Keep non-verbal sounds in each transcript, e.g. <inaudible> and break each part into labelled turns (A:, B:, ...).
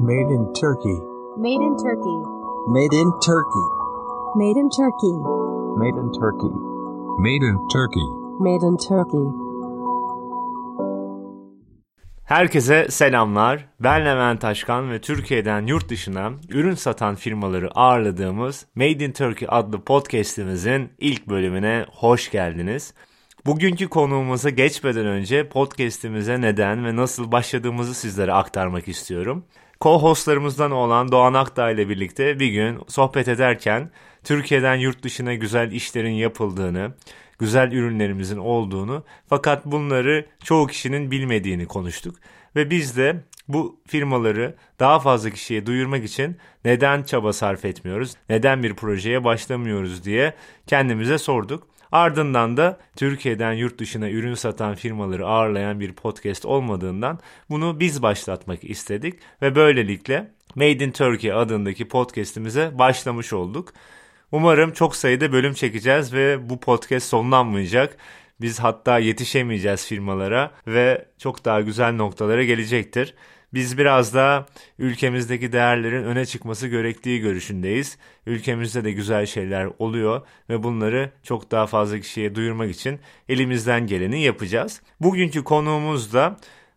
A: Made in Turkey.
B: Made in Turkey.
C: Made in Turkey.
B: Made in Turkey.
A: Made in Turkey.
D: Made in Turkey.
B: Made in Turkey.
E: Herkese selamlar. Ben Levent Taşkan ve Türkiye'den yurt dışına ürün satan firmaları ağırladığımız Made in Turkey adlı podcast'imizin ilk bölümüne hoş geldiniz. Bugünkü konuğumuza geçmeden önce podcast'imize neden ve nasıl başladığımızı sizlere aktarmak istiyorum. Co-hostlarımızdan olan Doğan Akdağ ile birlikte bir gün sohbet ederken Türkiye'den yurt dışına güzel işlerin yapıldığını, güzel ürünlerimizin olduğunu fakat bunları çoğu kişinin bilmediğini konuştuk. Ve biz de bu firmaları daha fazla kişiye duyurmak için neden çaba sarf etmiyoruz, neden bir projeye başlamıyoruz diye kendimize sorduk. Ardından da Türkiye'den yurt dışına ürün satan firmaları ağırlayan bir podcast olmadığından bunu biz başlatmak istedik ve böylelikle Made in Turkey adındaki podcast'imize başlamış olduk. Umarım çok sayıda bölüm çekeceğiz ve bu podcast sonlanmayacak. Biz hatta yetişemeyeceğiz firmalara ve çok daha güzel noktalara gelecektir. Biz biraz daha ülkemizdeki değerlerin öne çıkması gerektiği görüşündeyiz. Ülkemizde de güzel şeyler oluyor ve bunları çok daha fazla kişiye duyurmak için elimizden geleni yapacağız. Bugünkü konuğumuz da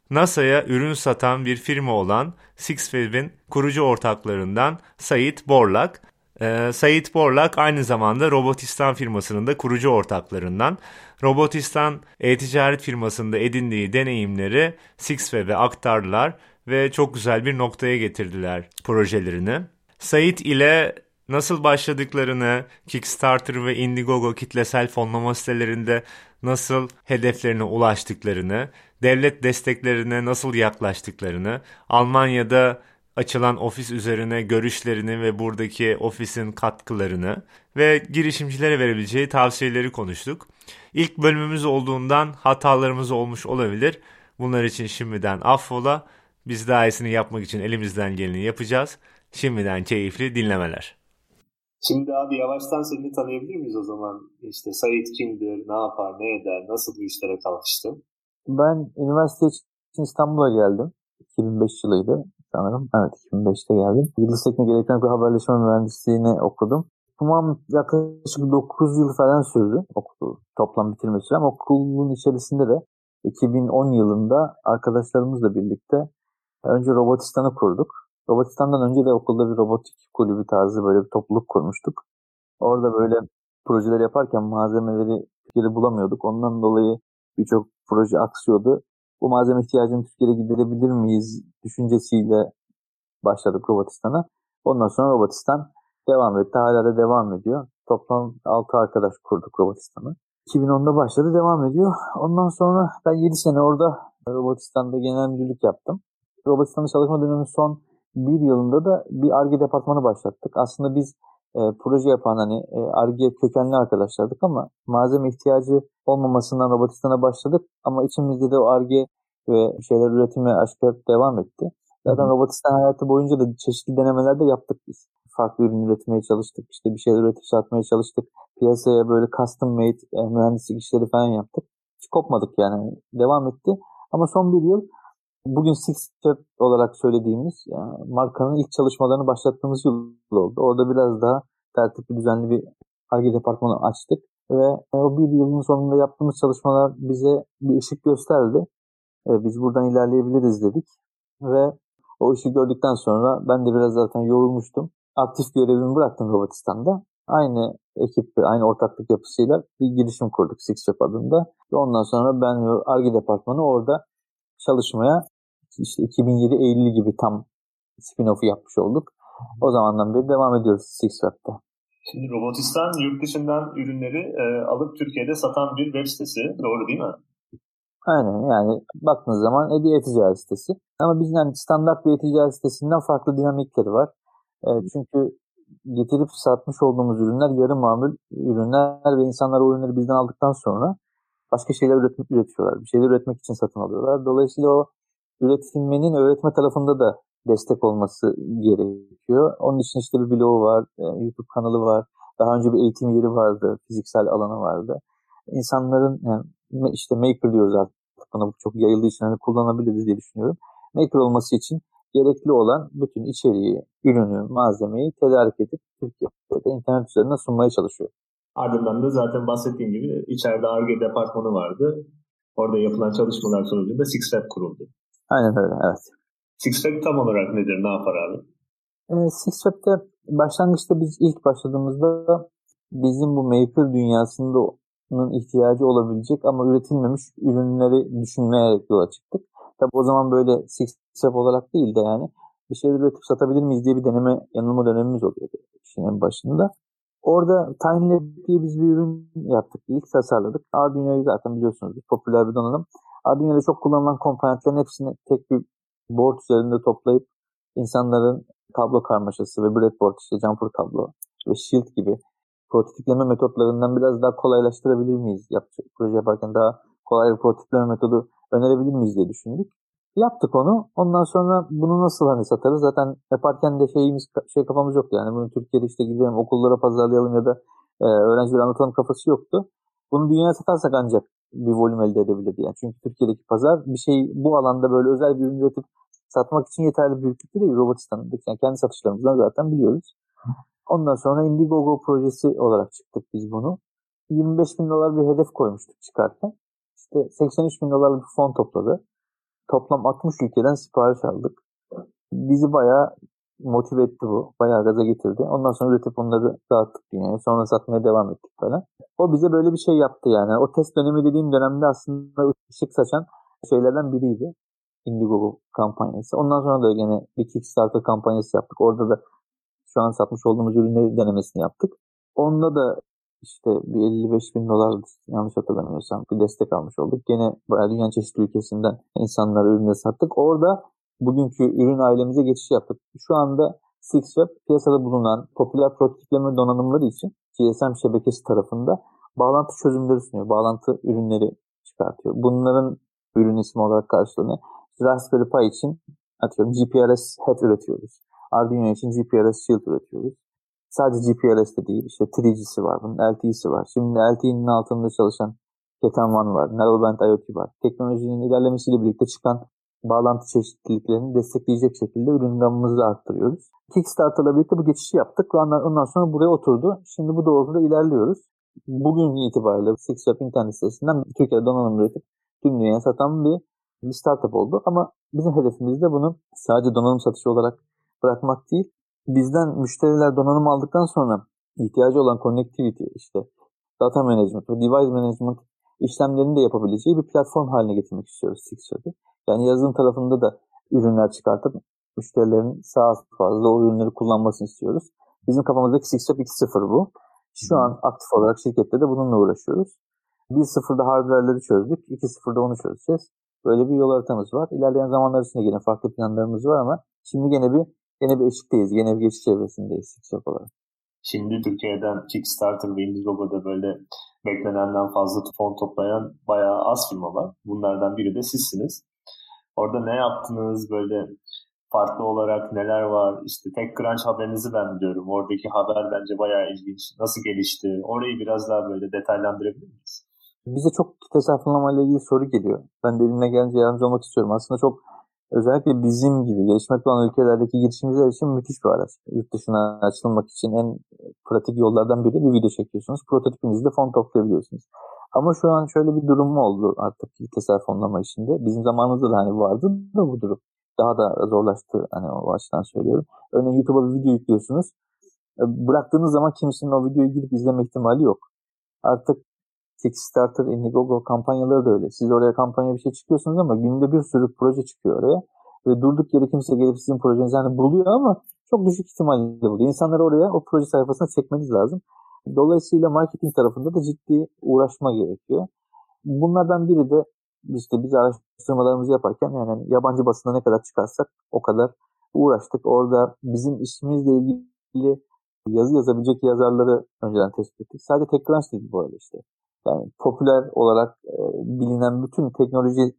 E: NASA'ya ürün satan bir firma olan SixFab'in kurucu ortaklarından Sait Borlak. Ee, Sait Borlak aynı zamanda Robotistan firmasının da kurucu ortaklarından. Robotistan e-ticaret firmasında edindiği deneyimleri SixFab'e aktardılar ve çok güzel bir noktaya getirdiler projelerini. Sait ile nasıl başladıklarını, Kickstarter ve Indiegogo kitlesel fonlama sitelerinde nasıl hedeflerine ulaştıklarını, devlet desteklerine nasıl yaklaştıklarını, Almanya'da açılan ofis üzerine görüşlerini ve buradaki ofisin katkılarını ve girişimcilere verebileceği tavsiyeleri konuştuk. İlk bölümümüz olduğundan hatalarımız olmuş olabilir. Bunlar için şimdiden affola. Biz daha iyisini yapmak için elimizden geleni yapacağız. Şimdiden keyifli dinlemeler.
F: Şimdi abi yavaştan seni tanıyabilir miyiz o zaman? İşte Sait kimdir, ne yapar, ne eder, nasıl bu işlere kalkıştı?
C: Ben üniversite için İstanbul'a geldim. 2005 yılıydı sanırım. Evet 2005'te geldim. Yıldız Teknik Elektronik ve Haberleşme Mühendisliğini okudum. Okumam yaklaşık 9 yıl falan sürdü okulu toplam bitirme sürem. Okulun içerisinde de 2010 yılında arkadaşlarımızla birlikte önce Robotistan'ı kurduk. Robotistan'dan önce de okulda bir robotik kulübü tarzı böyle bir topluluk kurmuştuk. Orada böyle projeler yaparken malzemeleri Türkiye'de bulamıyorduk. Ondan dolayı birçok proje aksıyordu. Bu malzeme ihtiyacını Türkiye'de giderebilir miyiz düşüncesiyle başladık Robotistan'a. Ondan sonra Robotistan devam etti. Hala da devam ediyor. Toplam 6 arkadaş kurduk Robotistan'ı. 2010'da başladı devam ediyor. Ondan sonra ben 7 sene orada Robotistan'da genel müdürlük yaptım. Robotistan'da çalışma döneminin son bir yılında da bir ARGE departmanı başlattık. Aslında biz e, proje yapan hani ARGE e, kökenli arkadaşlardık ama malzeme ihtiyacı olmamasından Robotistan'a başladık. Ama içimizde de o ARGE ve şeyler üretimi aşkı devam etti. Zaten Hı. Robotistan hayatı boyunca da çeşitli denemeler de yaptık biz. Farklı ürün üretmeye çalıştık. İşte bir şeyler üretip satmaya çalıştık. Piyasaya böyle custom made e, mühendislik işleri falan yaptık. Hiç kopmadık yani. Devam etti. Ama son bir yıl bugün Six Step olarak söylediğimiz yani markanın ilk çalışmalarını başlattığımız yıl oldu. Orada biraz daha tertipli düzenli bir ARGE departmanı açtık ve o bir yılın sonunda yaptığımız çalışmalar bize bir ışık gösterdi. E, biz buradan ilerleyebiliriz dedik ve o ışığı gördükten sonra ben de biraz zaten yorulmuştum. Aktif görevimi bıraktım Robotistan'da. Aynı ekip, aynı ortaklık yapısıyla bir girişim kurduk Six Step adında. Ve ondan sonra ben ve ARGE departmanı orada çalışmaya işte 2007 Eylül gibi tam spin-off'u yapmış olduk. O zamandan beri devam ediyoruz SixWeb'de.
F: Şimdi Robotistan yurt dışından ürünleri e, alıp Türkiye'de satan bir web sitesi. Doğru değil mi?
C: Aynen yani baktığınız zaman e, bir e-ticaret sitesi. Ama bizden yani standart bir e-ticaret sitesinden farklı dinamikleri var. E, çünkü getirip satmış olduğumuz ürünler yarı mamul ürünler ve insanlar o ürünleri bizden aldıktan sonra başka şeyler üretmek üretiyorlar. Bir şeyler üretmek için satın alıyorlar. Dolayısıyla o üretilmenin öğretme tarafında da destek olması gerekiyor. Onun için işte bir blogu var, e, YouTube kanalı var. Daha önce bir eğitim yeri vardı, fiziksel alanı vardı. İnsanların yani işte maker diyoruz artık buna bu çok yayıldığı için hani kullanabiliriz diye düşünüyorum. Maker olması için gerekli olan bütün içeriği, ürünü, malzemeyi tedarik edip Türkiye'de internet üzerinden sunmaya çalışıyor.
F: Ardından da zaten bahsettiğim gibi içeride ARGE departmanı vardı. Orada yapılan çalışmalar sonucunda SixFab kuruldu.
C: Aynen öyle, evet.
F: SixFab tam olarak nedir, ne yapar abi?
C: E, SixFab'de başlangıçta biz ilk başladığımızda bizim bu maker dünyasının ihtiyacı olabilecek ama üretilmemiş ürünleri düşünmeye yola çıktık. Tabi o zaman böyle SixFab olarak değil de yani bir şeyler üretip satabilir miyiz diye bir deneme yanılma dönemimiz oluyordu işin başında. Orada TinyLab diye biz bir ürün yaptık. İlk tasarladık. Arduino'yu zaten biliyorsunuz popüler bir donanım. Arduino'da çok kullanılan komponentlerin hepsini tek bir board üzerinde toplayıp insanların kablo karmaşası ve breadboard işte jumper kablo ve shield gibi prototipleme metotlarından biraz daha kolaylaştırabilir miyiz? Yapacak, proje yaparken daha kolay bir prototipleme metodu önerebilir miyiz diye düşündük. Yaptık onu. Ondan sonra bunu nasıl hani satarız? Zaten yaparken de şeyimiz şey kafamız yoktu. Yani bunu Türkiye'de işte gidelim okullara pazarlayalım ya da e, öğrencilere anlatalım kafası yoktu. Bunu dünyaya satarsak ancak bir volüm elde edebilirdi. Yani çünkü Türkiye'deki pazar bir şey bu alanda böyle özel bir ürün üretip satmak için yeterli büyüklükte değil. Robotistan'daki yani kendi satışlarımızdan zaten biliyoruz. Ondan sonra Indiegogo projesi olarak çıktık biz bunu. 25 bin dolar bir hedef koymuştuk çıkarken. İşte 83 bin dolarlık bir fon topladı. Toplam 60 ülkeden sipariş aldık. Bizi bayağı motive etti bu. Bayağı gaza getirdi. Ondan sonra üretip onları dağıttık dünyaya. Sonra satmaya devam ettik falan. O bize böyle bir şey yaptı yani. O test dönemi dediğim dönemde aslında ışık saçan şeylerden biriydi. Indiegogo kampanyası. Ondan sonra da yine bir Kickstarter kampanyası yaptık. Orada da şu an satmış olduğumuz ürünleri denemesini yaptık. Onda da işte bir 55 bin dolar yanlış hatırlamıyorsam bir destek almış olduk. Gene bayağı dünyanın çeşitli ülkesinden insanlara ürünleri sattık. Orada bugünkü ürün ailemize geçiş yaptık. Şu anda SixWeb piyasada bulunan popüler prototipleme donanımları için GSM şebekesi tarafında bağlantı çözümleri sunuyor. Bağlantı ürünleri çıkartıyor. Bunların ürün ismi olarak karşılanıyor. Raspberry Pi için atıyorum GPRS head üretiyoruz. Arduino için GPRS Shield üretiyoruz. Sadece GPRS de değil. İşte 3G'si var bunun, LTE'si var. Şimdi LTE'nin altında çalışan Keten One var. Narrowband IoT var. Teknolojinin ilerlemesiyle birlikte çıkan bağlantı çeşitliliklerini destekleyecek şekilde ürün gamımızı arttırıyoruz. Kickstarter'la birlikte bu geçişi yaptık ve ondan sonra buraya oturdu. Şimdi bu doğrultuda ilerliyoruz. Bugün itibariyle SixWeb internet sitesinden Türkiye'de donanım üretip tüm dünyaya satan bir, bir startup oldu. Ama bizim hedefimiz de bunu sadece donanım satışı olarak bırakmak değil. Bizden müşteriler donanım aldıktan sonra ihtiyacı olan connectivity, işte data management ve device management işlemlerini de yapabileceği bir platform haline getirmek istiyoruz SixWeb'i. Yani yazılım tarafında da ürünler çıkartıp müşterilerin sağ fazla o ürünleri kullanmasını istiyoruz. Bizim kafamızdaki SixWeb 2.0 bu. Şu an aktif olarak şirkette de bununla uğraşıyoruz. 1.0'da hardware'leri çözdük. 2.0'da onu çözeceğiz. Böyle bir yol haritamız var. İlerleyen zamanlar içinde yine farklı planlarımız var ama şimdi gene bir Yine bir eşikteyiz. Yine bir geçiş çevresindeyiz TikTok olarak.
F: Şimdi Türkiye'den Kickstarter ve Indiegogo'da böyle beklenenden fazla fon toplayan bayağı az firma var. Bunlardan biri de sizsiniz. Orada ne yaptınız böyle farklı olarak neler var? İşte tek crunch haberinizi ben biliyorum. Oradaki haber bence bayağı ilginç. Nasıl gelişti? Orayı biraz daha böyle detaylandırabilir miyiz?
C: Bize çok kitlesel ile ilgili soru geliyor. Ben de elimle gelince yardımcı olmak istiyorum. Aslında çok özellikle bizim gibi gelişmekte olan ülkelerdeki girişimciler için müthiş bir araç. Yurt dışına açılmak için en pratik yollardan biri bir video çekiyorsunuz. Prototipinizde fon toplayabiliyorsunuz. Ama şu an şöyle bir durum oldu artık kitlesel fonlama işinde. Bizim zamanımızda da hani vardı da bu durum. Daha da zorlaştı hani o açıdan söylüyorum. Örneğin YouTube'a bir video yüklüyorsunuz. E, bıraktığınız zaman kimsenin o videoyu gidip izleme ihtimali yok. Artık Kickstarter, Indiegogo kampanyaları da öyle. Siz oraya kampanya bir şey çıkıyorsunuz ama günde bir sürü proje çıkıyor oraya. Ve durduk yere kimse gelip sizin projenizi hani buluyor ama çok düşük ihtimalle buluyor. İnsanları oraya o proje sayfasına çekmeniz lazım. Dolayısıyla marketing tarafında da ciddi uğraşma gerekiyor. Bunlardan biri de işte biz araştırmalarımızı yaparken yani yabancı basına ne kadar çıkarsak o kadar uğraştık. Orada bizim işimizle ilgili yazı yazabilecek yazarları önceden tespit ettik. Sadece TechCrunch değil bu arada işte. Yani popüler olarak e, bilinen bütün teknoloji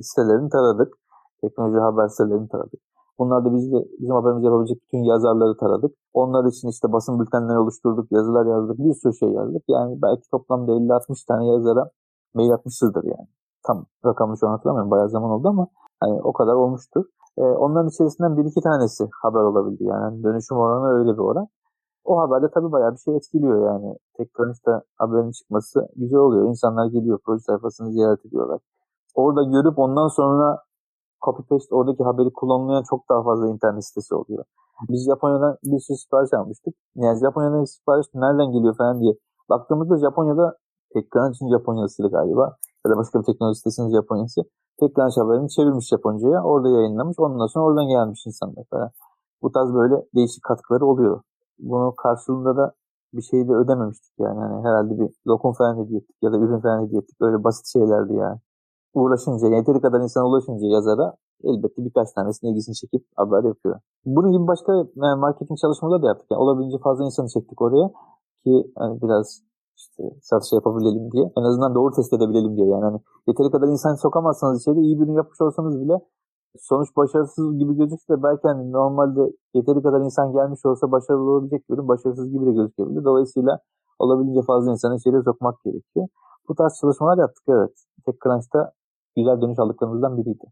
C: sitelerini taradık. Teknoloji haber sitelerini taradık. Bunlar da biz de bizim haberimizi yapabilecek bütün yazarları taradık. Onlar için işte basın bültenleri oluşturduk, yazılar yazdık, bir sürü şey yazdık. Yani belki toplamda 50-60 tane yazara mail atmışızdır yani. Tam rakamını şu an hatırlamıyorum. Bayağı zaman oldu ama hani o kadar olmuştur. E, onların içerisinden bir iki tanesi haber olabildi. Yani dönüşüm oranı öyle bir oran. O haberde tabii bayağı bir şey etkiliyor yani. TechCrunch'ta haberin çıkması güzel oluyor. İnsanlar geliyor, proje sayfasını ziyaret ediyorlar. Orada görüp ondan sonra copy paste oradaki haberi kullanılmayan çok daha fazla internet sitesi oluyor. Biz Japonya'dan bir sürü sipariş almıştık. Yani Japonya'dan sipariş nereden geliyor falan diye baktığımızda Japonya'da TechCrunch'ın Japonya'sıydı galiba. Ya da başka bir teknoloji sitesinin Japonya'sı. TechCrunch haberini çevirmiş Japonca'ya. Orada yayınlamış. Ondan sonra oradan gelmiş insanlar falan. Bu tarz böyle değişik katkıları oluyor. Bunu karşılığında da bir şey de ödememiştik yani. Hani herhalde bir lokum falan hediye ettik ya da ürün falan hediye ettik. Öyle basit şeylerdi yani. Uğraşınca, yeteri kadar insan ulaşınca yazara elbette birkaç tanesinin ilgisini çekip haber yapıyor. Bunun gibi başka yani marketing çalışmaları da yaptık. Yani olabildiğince fazla insanı çektik oraya ki hani biraz işte satış yapabilelim diye. En azından doğru test edebilelim diye. Yani hani yeteri kadar insan sokamazsanız içeri iyi bir ürün yapmış olsanız bile sonuç başarısız gibi gözükse de belki hani normalde yeteri kadar insan gelmiş olsa başarılı olabilecek bir ürün başarısız gibi de gözükebilir. Dolayısıyla olabildiğince fazla insanı içeriye sokmak gerekiyor. Bu tarz çalışmalar yaptık evet. TechCrunch'ta güzel dönüş aldıklarımızdan biriydi.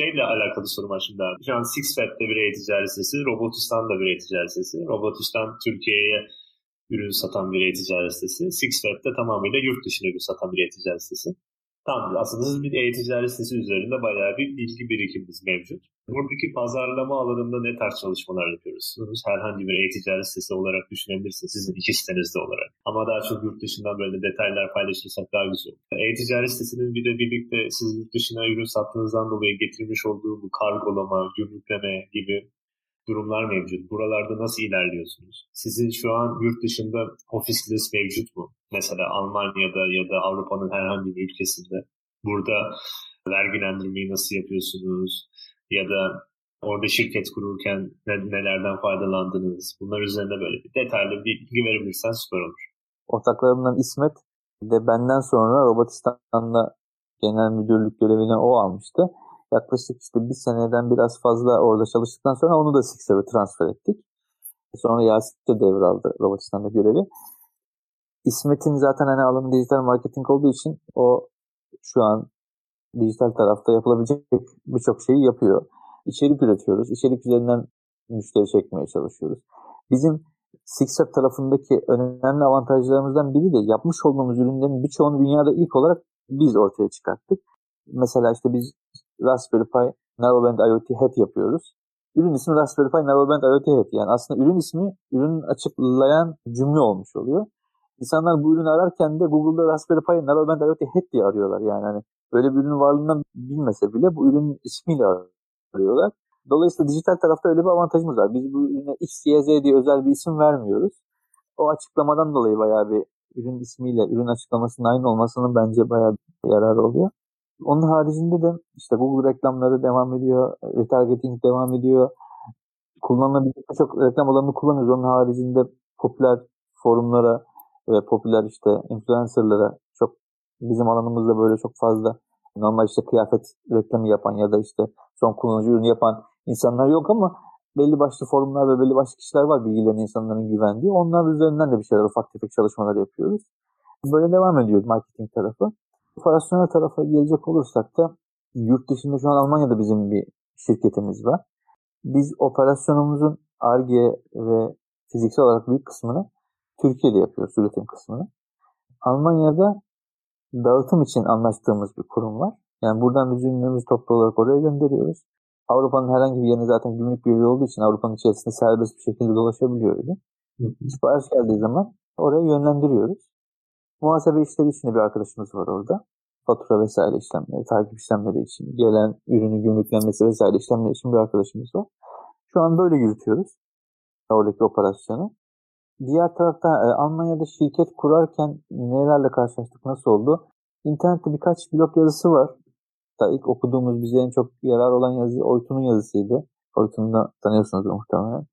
F: Şeyle alakalı sorum şimdi abi. Şu an SixFab'de bir e-ticaret sitesi, Robotistan da bir e-ticaret sitesi. Robotistan Türkiye'ye ürün satan bir e-ticaret sitesi. SixFab'de tamamıyla yurt dışına ürün satan bir e-ticaret sitesi. Tamam aslında siz bir e-ticaret sitesi üzerinde bayağı bir bilgi birikimimiz mevcut. Buradaki pazarlama alanında ne tarz çalışmalar yapıyorsunuz? Herhangi bir e-ticaret sitesi olarak düşünebilirsiniz sizin iki sitenizde olarak. Ama daha çok yurt dışından böyle detaylar paylaşırsak daha güzel olur. E-ticaret sitesinin bir de birlikte siz yurt dışına ürün sattığınızdan dolayı getirmiş olduğu bu kargolama, gümrükleme gibi durumlar mevcut. Buralarda nasıl ilerliyorsunuz? Sizin şu an yurt dışında ofisiniz mevcut mu? Mesela Almanya'da ya da Avrupa'nın herhangi bir ülkesinde. Burada vergilendirmeyi nasıl yapıyorsunuz? Ya da orada şirket kururken nelerden faydalandınız? Bunlar üzerine böyle bir detaylı bir bilgi verebilirsen süper olur.
C: Ortaklarımdan İsmet de benden sonra Robotistan'da genel müdürlük görevini o almıştı yaklaşık işte bir seneden biraz fazla orada çalıştıktan sonra onu da Sixer'e transfer ettik. Sonra Yasin de devraldı Robotistan'da görevi. İsmet'in zaten hani alanı dijital marketing olduğu için o şu an dijital tarafta yapılabilecek birçok şeyi yapıyor. İçerik üretiyoruz. İçerik üzerinden müşteri çekmeye çalışıyoruz. Bizim Sixer tarafındaki önemli avantajlarımızdan biri de yapmış olduğumuz ürünlerin birçoğunu dünyada ilk olarak biz ortaya çıkarttık. Mesela işte biz Raspberry Pi Narrowband IoT Head yapıyoruz. Ürün ismi Raspberry Pi Narrowband IoT Head. Yani aslında ürün ismi ürünü açıklayan cümle olmuş oluyor. İnsanlar bu ürünü ararken de Google'da Raspberry Pi Narrowband IoT Head diye arıyorlar. Yani hani böyle bir ürünün varlığından bilmese bile bu ürünün ismiyle arıyorlar. Dolayısıyla dijital tarafta öyle bir avantajımız var. Biz bu ürüne X, Y, Z diye özel bir isim vermiyoruz. O açıklamadan dolayı bayağı bir ürün ismiyle ürün açıklamasının aynı olmasının bence bayağı bir yararı oluyor. Onun haricinde de işte Google reklamları devam ediyor, retargeting devam ediyor. Kullanılabilecek birçok reklam alanını kullanıyoruz. Onun haricinde popüler forumlara ve popüler işte influencerlara çok bizim alanımızda böyle çok fazla normal işte kıyafet reklamı yapan ya da işte son kullanıcı ürünü yapan insanlar yok ama belli başlı forumlar ve belli başlı kişiler var bilgilerini insanların güvendiği. Onlar üzerinden de bir şeyler ufak tefek çalışmalar yapıyoruz. Böyle devam ediyor marketing tarafı. Operasyonel tarafa gelecek olursak da yurt dışında şu an Almanya'da bizim bir şirketimiz var. Biz operasyonumuzun ARGE ve fiziksel olarak büyük kısmını Türkiye'de yapıyoruz, üretim kısmını. Almanya'da dağıtım için anlaştığımız bir kurum var. Yani buradan biz ürünlerimizi toplu olarak oraya gönderiyoruz. Avrupa'nın herhangi bir yerine zaten gümrük birliği olduğu için Avrupa'nın içerisinde serbest bir şekilde dolaşabiliyor öyle. Sipariş geldiği zaman oraya yönlendiriyoruz. Muhasebe işleri için bir arkadaşımız var orada. Fatura vesaire işlemleri, takip işlemleri için, gelen ürünü gümrüklenmesi vesaire işlemleri için bir arkadaşımız var. Şu an böyle yürütüyoruz oradaki operasyonu. Diğer tarafta e, Almanya'da şirket kurarken nelerle karşılaştık, nasıl oldu? İnternette birkaç blog yazısı var. Da ilk okuduğumuz bize en çok yarar olan yazı Oytun'un yazısıydı. Oytun'u da tanıyorsunuz muhtemelen.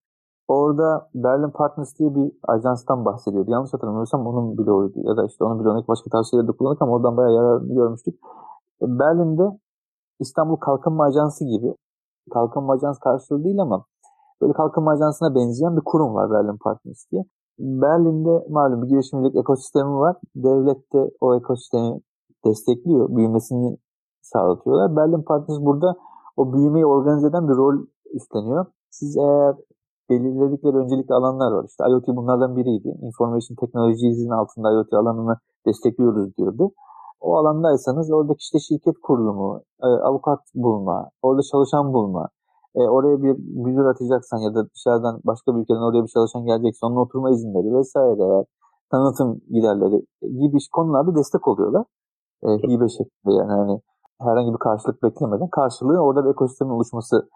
C: Orada Berlin Partners diye bir ajanstan bahsediyordu. Yanlış hatırlamıyorsam onun bloğuydu. Ya da işte onun bloğundaki başka tavsiyeleri de kullandık ama oradan bayağı yarar görmüştük. E, Berlin'de İstanbul Kalkınma Ajansı gibi Kalkınma Ajansı karşılığı değil ama böyle Kalkınma Ajansı'na benzeyen bir kurum var Berlin Partners diye. Berlin'de malum bir girişimcilik ekosistemi var. Devlet de o ekosistemi destekliyor. Büyümesini sağlatıyorlar. Berlin Partners burada o büyümeyi organize eden bir rol üstleniyor. Siz eğer belirledikleri öncelikli alanlar var. İşte IoT bunlardan biriydi. Information Technologies'in altında IoT alanını destekliyoruz diyordu. O alandaysanız oradaki işte şirket kurulumu, e, avukat bulma, orada çalışan bulma, e, oraya bir müdür atacaksan ya da dışarıdan başka bir ülkeden oraya bir çalışan gelecekse onun oturma izinleri vesaire, tanıtım giderleri gibi konularda destek oluyorlar. E, hibe şeklinde yani hani herhangi bir karşılık beklemeden karşılığı orada bir ekosistemin oluşması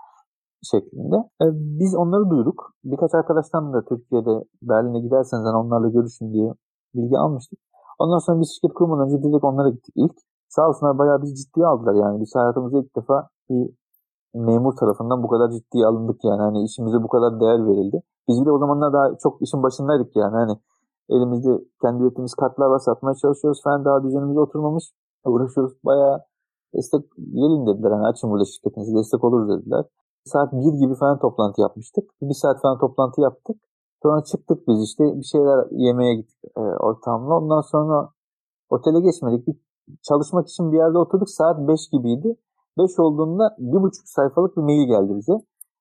C: şeklinde. E, biz onları duyduk. Birkaç arkadaştan da Türkiye'de Berlin'e giderseniz hani onlarla görüşün diye bilgi almıştık. Ondan sonra biz şirket kurmadan önce direkt onlara gittik ilk. Sağ olsunlar bayağı bizi ciddiye aldılar yani. Biz hayatımızda ilk defa bir memur tarafından bu kadar ciddiye alındık yani. Hani işimize bu kadar değer verildi. Biz bir de o zamanlar daha çok işin başındaydık yani. Hani elimizde kendi ürettiğimiz kartlar var satmaya çalışıyoruz falan daha düzenimize oturmamış. Uğraşıyoruz bayağı destek gelin dediler. Hani açın burada şirketinizi destek oluruz dediler. Saat 1 gibi falan toplantı yapmıştık. Bir saat falan toplantı yaptık. Sonra çıktık biz işte bir şeyler yemeye gittik e, ortamla. Ondan sonra otele geçmedik. Bir çalışmak için bir yerde oturduk. Saat 5 gibiydi. 5 olduğunda bir buçuk sayfalık bir mail geldi bize.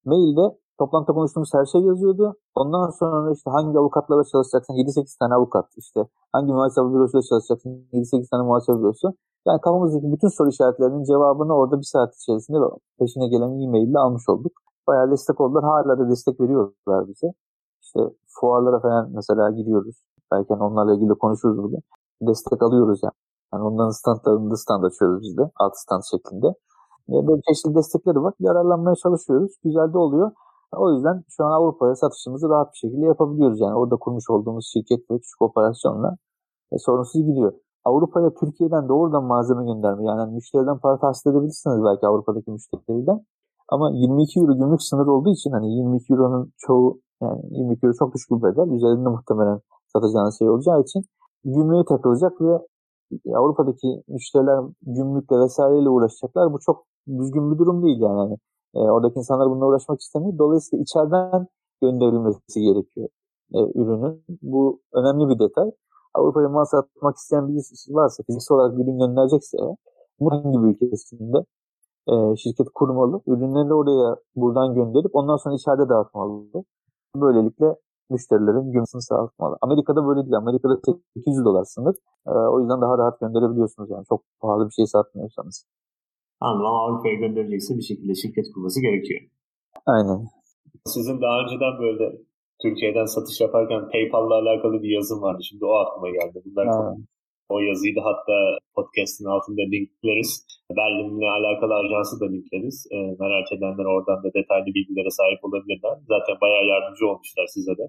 C: Mailde toplantıda konuştuğumuz her şey yazıyordu. Ondan sonra işte hangi avukatlarla çalışacaksın? 7-8 tane avukat. İşte hangi muhasebe bürosuyla çalışacaksın? 7-8 tane muhasebe bürosu. Yani kafamızdaki bütün soru işaretlerinin cevabını orada bir saat içerisinde peşine gelen e-mail ile almış olduk. Bayağı destek oldular. Hala da destek veriyorlar bize. İşte fuarlara falan mesela gidiyoruz. Belki hani onlarla ilgili konuşuruz bugün. Destek alıyoruz yani. Yani onların standlarında stand açıyoruz biz de. Alt stand şeklinde. E, böyle çeşitli destekleri var. Yararlanmaya çalışıyoruz. Güzel de oluyor. O yüzden şu an Avrupa'ya satışımızı rahat bir şekilde yapabiliyoruz. Yani orada kurmuş olduğumuz şirket ve küçük operasyonla e, sorunsuz gidiyor. Avrupa'ya Türkiye'den doğrudan malzeme gönderme. Yani müşteriden para tahsil edebilirsiniz belki Avrupa'daki müşterilerden. Ama 22 euro gümrük sınır olduğu için hani 22 euronun çoğu yani 22 euro çok düşük bir bedel. Üzerinde muhtemelen satacağınız şey olacağı için gümrüğe takılacak ve Avrupa'daki müşteriler gümrükle vesaireyle uğraşacaklar. Bu çok düzgün bir durum değil yani. yani e, oradaki insanlar bununla uğraşmak istemiyor. Dolayısıyla içeriden gönderilmesi gerekiyor e, ürünün. Bu önemli bir detay. Avrupa'ya mal satmak isteyen birisi varsa, fiziksel olarak ürün gönderecekse hangi bir ülkesinde e, şirket kurmalı. Ürünleri oraya buradan gönderip ondan sonra içeride dağıtmalı. Böylelikle müşterilerin gümrüğünü sağlatmalı. Amerika'da böyle değil. Amerika'da 800 dolar sınır. E, o yüzden daha rahat gönderebiliyorsunuz yani. Çok pahalı bir şey satmıyorsanız.
F: Anladım ama Avrupa'ya gönderecekse bir şekilde şirket kurması gerekiyor.
C: Aynen.
F: Sizin daha önceden böyle Türkiye'den satış yaparken PayPal'la alakalı bir yazım vardı. Şimdi o aklıma geldi. Bunlar o yazıyı da hatta podcast'in altında linkleriz. Berlin'le alakalı ajansı da linkleriz. E, merak edenler oradan da detaylı bilgilere sahip olabilirler. Zaten bayağı yardımcı olmuşlar size de.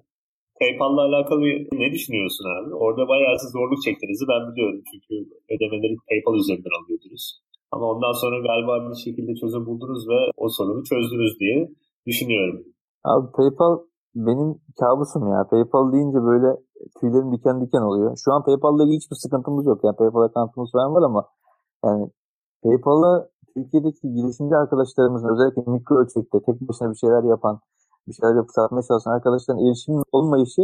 F: PayPal'la alakalı ne düşünüyorsun abi? Orada bayağı siz zorluk çektiğinizi ben biliyorum. Çünkü ödemeleri PayPal üzerinden alıyordunuz. Ama ondan sonra galiba bir şekilde çözüm buldunuz ve o sorunu çözdünüz diye düşünüyorum.
C: Abi PayPal benim kabusum ya. PayPal deyince böyle tüylerim diken diken oluyor. Şu an PayPal'la ilgili hiçbir sıkıntımız yok. Yani PayPal account'umuz falan var ama yani PayPal'a Türkiye'deki girişimci arkadaşlarımızın özellikle mikro ölçekte tek başına bir şeyler yapan, bir şeyler yapıp satmaya çalışan arkadaşların erişimin olmayışı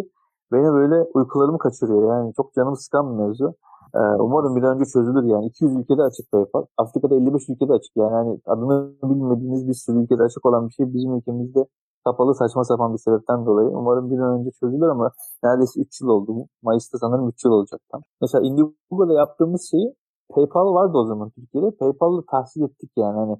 C: beni böyle uykularımı kaçırıyor. Yani çok canımı sıkan bir mevzu. Ee, umarım bir önce çözülür yani. 200 ülkede açık PayPal. Afrika'da 55 ülkede açık. Yani hani adını bilmediğiniz bir sürü ülkede açık olan bir şey bizim ülkemizde kapalı saçma sapan bir sebepten dolayı. Umarım bir an önce çözülür ama neredeyse 3 yıl oldu. Mayıs'ta sanırım 3 yıl olacak tam. Mesela Indiegogo'da yaptığımız şeyi PayPal vardı o zaman Türkiye'de. PayPal'la tahsil ettik yani. Hani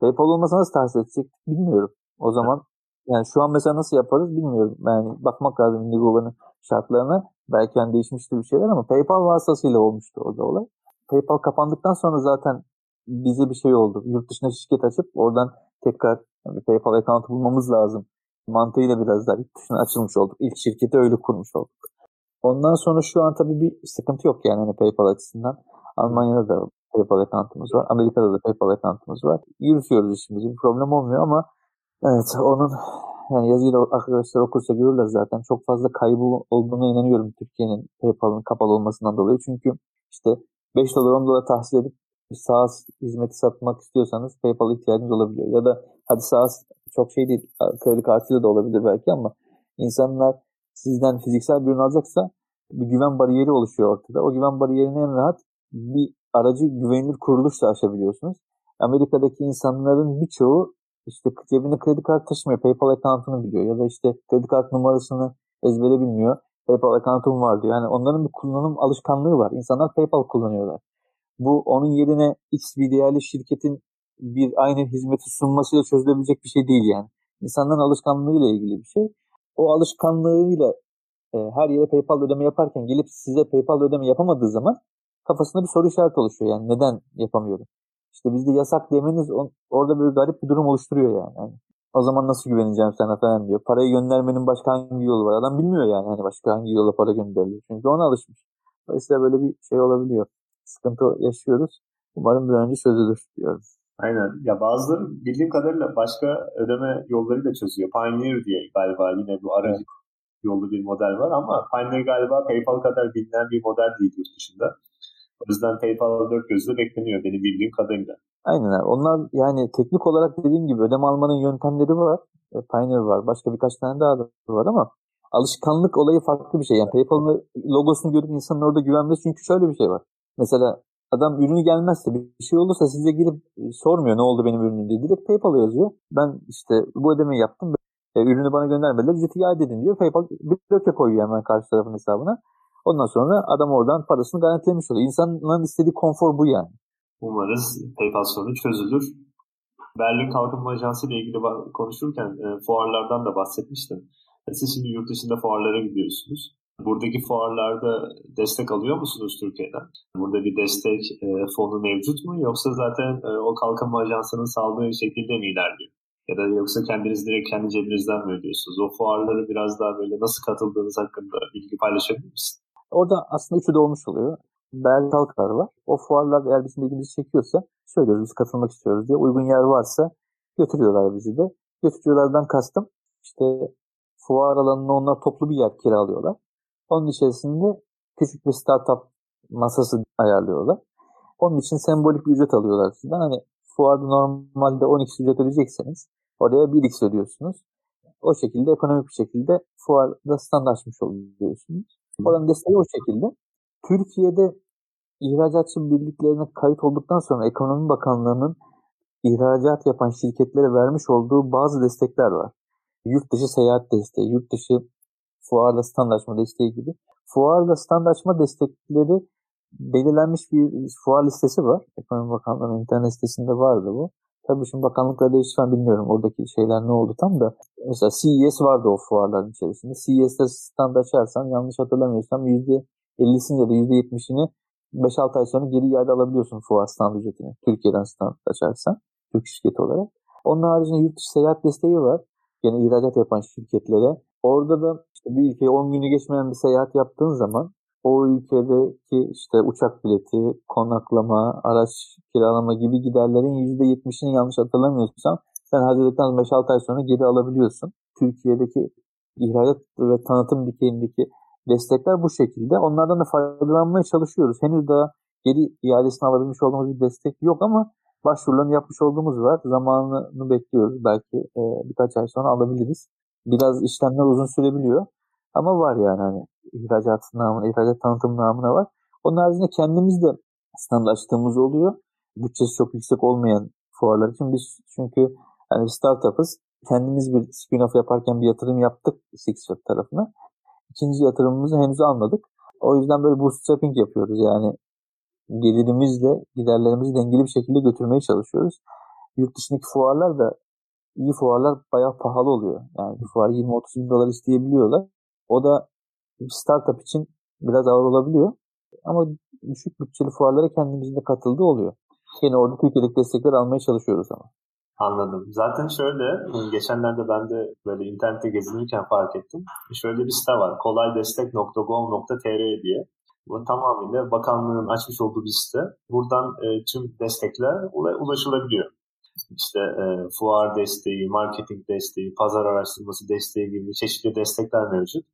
C: PayPal olmasa nasıl tahsil edecek bilmiyorum. O zaman yani şu an mesela nasıl yaparız bilmiyorum. Yani bakmak lazım Indiegogo'nun şartlarına. Belki yani değişmiştir bir şeyler ama PayPal vasıtasıyla olmuştu orada olay. PayPal kapandıktan sonra zaten bize bir şey oldu. Yurt dışına şirket açıp oradan tekrar yani PayPal account'u bulmamız lazım. Mantığıyla biraz daha yurt dışına açılmış olduk. İlk şirketi öyle kurmuş olduk. Ondan sonra şu an tabii bir sıkıntı yok yani hani PayPal açısından. Almanya'da da PayPal account'umuz var. Amerika'da da PayPal account'umuz var. Yürütüyoruz işimizi. Bir problem olmuyor ama evet onun yani yazıyı da arkadaşlar okursa görürler zaten. Çok fazla kaybı olduğuna inanıyorum Türkiye'nin PayPal'ın kapalı olmasından dolayı. Çünkü işte 5 dolar 10 dolar tahsil edip bir SaaS hizmeti satmak istiyorsanız PayPal ihtiyacınız olabiliyor. Ya da hadi SaaS çok şey değil. Kredi kartıyla da olabilir belki ama insanlar sizden fiziksel bir ürün alacaksa bir güven bariyeri oluşuyor ortada. O güven bariyerini en rahat bir aracı güvenilir kuruluşla aşabiliyorsunuz. Amerika'daki insanların birçoğu işte cebinde kredi kartı taşımıyor. PayPal account'unu biliyor ya da işte kredi kart numarasını ezbere bilmiyor. PayPal account'um var diyor. Yani onların bir kullanım alışkanlığı var. İnsanlar PayPal kullanıyorlar. Bu onun yerine X bir değerli şirketin bir aynı hizmeti sunmasıyla çözülebilecek bir şey değil yani. İnsanların alışkanlığıyla ilgili bir şey. O alışkanlığıyla e, her yere PayPal ödeme yaparken gelip size PayPal ödeme yapamadığı zaman kafasında bir soru işareti oluşuyor. Yani neden yapamıyorum? İşte bizde yasak demeniz on, orada böyle garip bir durum oluşturuyor yani. yani. O zaman nasıl güveneceğim sana falan diyor. Parayı göndermenin başka hangi yolu var? Adam bilmiyor yani hani başka hangi yola para gönderilir. Çünkü ona alışmış. Dolayısıyla böyle bir şey olabiliyor. Sıkıntı yaşıyoruz. Umarım bir önce çözülür diyorum.
F: Aynen. Ya bazıları bildiğim kadarıyla başka ödeme yollarıyla çözüyor. Pioneer diye galiba yine bu aracı evet. yollu bir model var ama Pioneer galiba PayPal kadar bilinen bir model değil yurt dışında. O yüzden PayPal dört gözle bekleniyor benim bildiğim kadarıyla.
C: Aynen. Onlar yani teknik olarak dediğim gibi ödeme almanın yöntemleri var. E, Pioneer var. Başka birkaç tane daha da var ama alışkanlık olayı farklı bir şey. Yani PayPal'ın logosunu görüp insanın orada güvenmesi çünkü şöyle bir şey var. Mesela adam ürünü gelmezse bir şey olursa size girip e, sormuyor ne oldu benim ürünüm diye. Direkt PayPal'a yazıyor. Ben işte bu ödemeyi yaptım. E, ürünü bana göndermediler. Ücreti iade edin diyor. PayPal bir bloke koyuyor hemen karşı tarafın hesabına. Ondan sonra adam oradan parasını garantilemiş oluyor. İnsanların istediği konfor bu yani.
F: Umarız PayPal sorunu çözülür. Berlin Kalkınma Ajansı ile ilgili konuşurken e, fuarlardan da bahsetmiştim. E, siz şimdi yurt dışında fuarlara gidiyorsunuz. Buradaki fuarlarda destek alıyor musunuz Türkiye'den? Burada bir destek e, fonu mevcut mu yoksa zaten e, o kalkınma ajansının sağladığı şekilde mi ilerliyor? Ya da yoksa kendiniz direkt kendi cebinizden mi ödüyorsunuz? O fuarları biraz daha böyle nasıl katıldığınız hakkında bilgi paylaşabilir misiniz?
C: Orada aslında üçü de olmuş oluyor. Bel halklar var. O fuarlar eğer bizim ilgimizi çekiyorsa söylüyoruz biz katılmak istiyoruz diye. Uygun yer varsa götürüyorlar bizi de. Götürüyorlardan kastım işte fuar alanına onlar toplu bir yer kiralıyorlar. Onun içerisinde küçük bir startup masası ayarlıyorlar. Onun için sembolik bir ücret alıyorlar sizden. Hani fuarda normalde 10x ücret ödeyecekseniz oraya 1x ödüyorsunuz. O şekilde ekonomik bir şekilde fuarda standartlaşmış oluyorsunuz. Oranın desteği o şekilde. Türkiye'de ihracatçı birliklerine kayıt olduktan sonra Ekonomi Bakanlığı'nın ihracat yapan şirketlere vermiş olduğu bazı destekler var. Yurt dışı seyahat desteği, yurt dışı fuarda standartlaşma desteği gibi. Fuarda standartlaşma destekleri belirlenmiş bir fuar listesi var. Ekonomi Bakanlığı'nın internet sitesinde vardı bu. Tabii şimdi bakanlıkla değişti ben bilmiyorum oradaki şeyler ne oldu tam da. Mesela CES vardı o fuarların içerisinde. CES'te stand açarsan yanlış hatırlamıyorsam %50'sini ya da %70'ini 5-6 ay sonra geri iade alabiliyorsun fuar stand ücretini. Türkiye'den stand açarsan. Türk şirketi olarak. Onun haricinde yurt dışı seyahat desteği var. Yine ihracat yapan şirketlere. Orada da işte bir ülkeye 10 günü geçmeyen bir seyahat yaptığın zaman o ülkedeki işte uçak bileti, konaklama, araç kiralama gibi giderlerin %70'ini yanlış hatırlamıyorsam sen harcadıktan 5-6 ay sonra geri alabiliyorsun. Türkiye'deki ihracat ve tanıtım dikeyindeki destekler bu şekilde. Onlardan da faydalanmaya çalışıyoruz. Henüz daha geri iadesini alabilmiş olduğumuz bir destek yok ama başvurularını yapmış olduğumuz var. Zamanını bekliyoruz. Belki e, birkaç ay sonra alabiliriz. Biraz işlemler uzun sürebiliyor. Ama var yani hani ihracat namına, ihracat tanıtım namına var. Onun haricinde kendimiz de standlaştığımız oluyor. Bütçesi çok yüksek olmayan fuarlar için biz çünkü hani startup'ız. Kendimiz bir spin-off yaparken bir yatırım yaptık Sixweb tarafına. İkinci yatırımımızı henüz almadık. O yüzden böyle bootstrapping yapıyoruz. Yani gelirimizle giderlerimizi dengeli bir şekilde götürmeye çalışıyoruz. Yurt dışındaki fuarlar da iyi fuarlar bayağı pahalı oluyor. Yani bir fuar 20-30 bin dolar isteyebiliyorlar. O da startup için biraz ağır olabiliyor. Ama düşük bütçeli fuarlara kendimizin de katıldığı oluyor. Yine orada Türkiye'deki destekler almaya çalışıyoruz ama.
F: Anladım. Zaten şöyle, geçenlerde ben de böyle internette gezinirken fark ettim. Şöyle bir site var, kolaydestek.gov.tr diye. Bu tamamıyla bakanlığın açmış olduğu bir site. Buradan e, tüm destekler ulaşılabiliyor. İşte e, fuar desteği, marketing desteği, pazar araştırması desteği gibi çeşitli destekler mevcut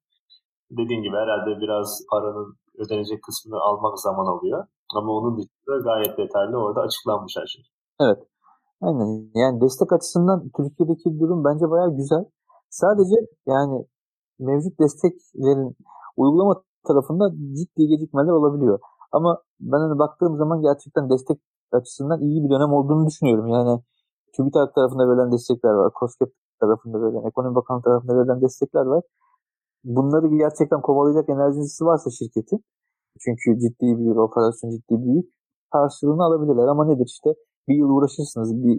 F: dediğin gibi herhalde biraz paranın ödenecek kısmını almak zaman alıyor. Ama onun dışında gayet detaylı orada açıklanmış her şey.
C: Evet. Aynen. Yani destek açısından Türkiye'deki durum bence bayağı güzel. Sadece yani mevcut desteklerin uygulama tarafında ciddi gecikmeler olabiliyor. Ama ben hani baktığım zaman gerçekten destek açısından iyi bir dönem olduğunu düşünüyorum. Yani TÜBİTAK tarafında verilen destekler var. COSGAP tarafında verilen, Ekonomi Bakanlığı tarafında verilen destekler var. Bunları gerçekten kovalayacak enerjisi varsa şirketin, çünkü ciddi bir operasyon, ciddi büyük, karşılığını alabilirler. Ama nedir işte bir yıl uğraşırsınız, bir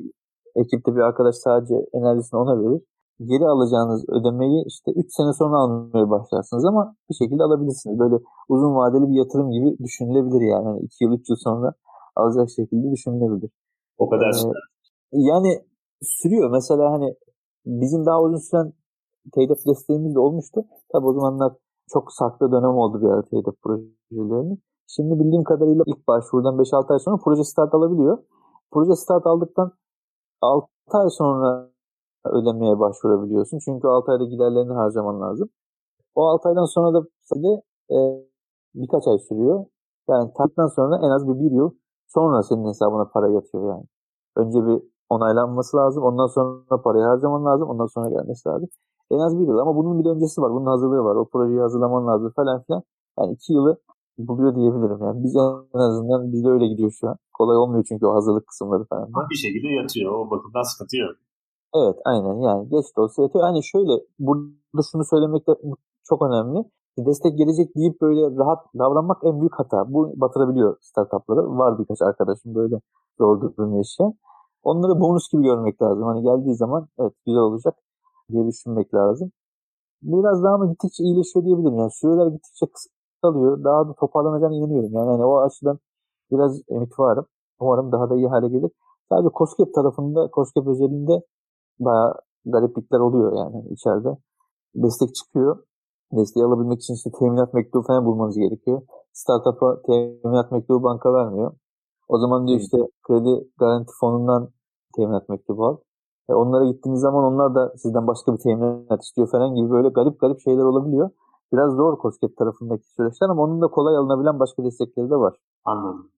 C: ekipte bir arkadaş sadece enerjisini ona verir. Geri alacağınız ödemeyi işte 3 sene sonra almaya başlarsınız ama bir şekilde alabilirsiniz. Böyle uzun vadeli bir yatırım gibi düşünülebilir yani. 2 yani yıl 3 yıl sonra alacak şekilde düşünülebilir.
F: O kadar ee,
C: Yani sürüyor. Mesela hani bizim daha uzun süren TEDEP desteğimiz de olmuştu. Tabi o zamanlar çok saklı dönem oldu bir ara TEDEP projelerinin. Şimdi bildiğim kadarıyla ilk başvurudan 5-6 ay sonra proje start alabiliyor. Proje start aldıktan 6 ay sonra ödemeye başvurabiliyorsun. Çünkü 6 ayda giderlerini harcaman lazım. O 6 aydan sonra da sadece e, birkaç ay sürüyor. Yani taktıktan sonra en az bir, bir yıl sonra senin hesabına para yatıyor yani. Önce bir onaylanması lazım. Ondan sonra parayı harcaman lazım. Ondan sonra gelmesi lazım. En az bir yıl ama bunun bir öncesi var. Bunun hazırlığı var. O projeyi hazırlaman lazım falan filan. Yani iki yılı buluyor diyebilirim. Yani biz en azından bizde öyle gidiyor şu an. Kolay olmuyor çünkü o hazırlık kısımları falan.
F: Ama bir şekilde yatıyor. O bakımdan sıkıntı yok.
C: Evet aynen yani geç de olsa yatıyor. Hani şöyle burada şunu söylemek de çok önemli. Destek gelecek deyip böyle rahat davranmak en büyük hata. Bu batırabiliyor startupları. Var birkaç arkadaşım böyle zor durum yaşayan. Onları bonus gibi görmek lazım. Hani geldiği zaman evet güzel olacak diye düşünmek lazım. Biraz daha mı gittikçe iyileşiyor diyebilirim. Yani süreler gittikçe kısalıyor. Daha da toparlanacağına inanıyorum. Yani hani o açıdan biraz ümit varım. Umarım daha da iyi hale gelir. Sadece COSGAP tarafında, COSGAP özelinde bayağı gariplikler oluyor yani içeride. Destek çıkıyor. Desteği alabilmek için işte teminat mektubu falan bulmanız gerekiyor. Startup'a teminat mektubu banka vermiyor. O zaman diyor işte kredi garanti fonundan teminat mektubu al. E onlara gittiğiniz zaman onlar da sizden başka bir teminat istiyor falan gibi böyle garip garip şeyler olabiliyor. Biraz zor COSGAP tarafındaki süreçler ama onun da kolay alınabilen başka destekleri de var.
F: Anladım.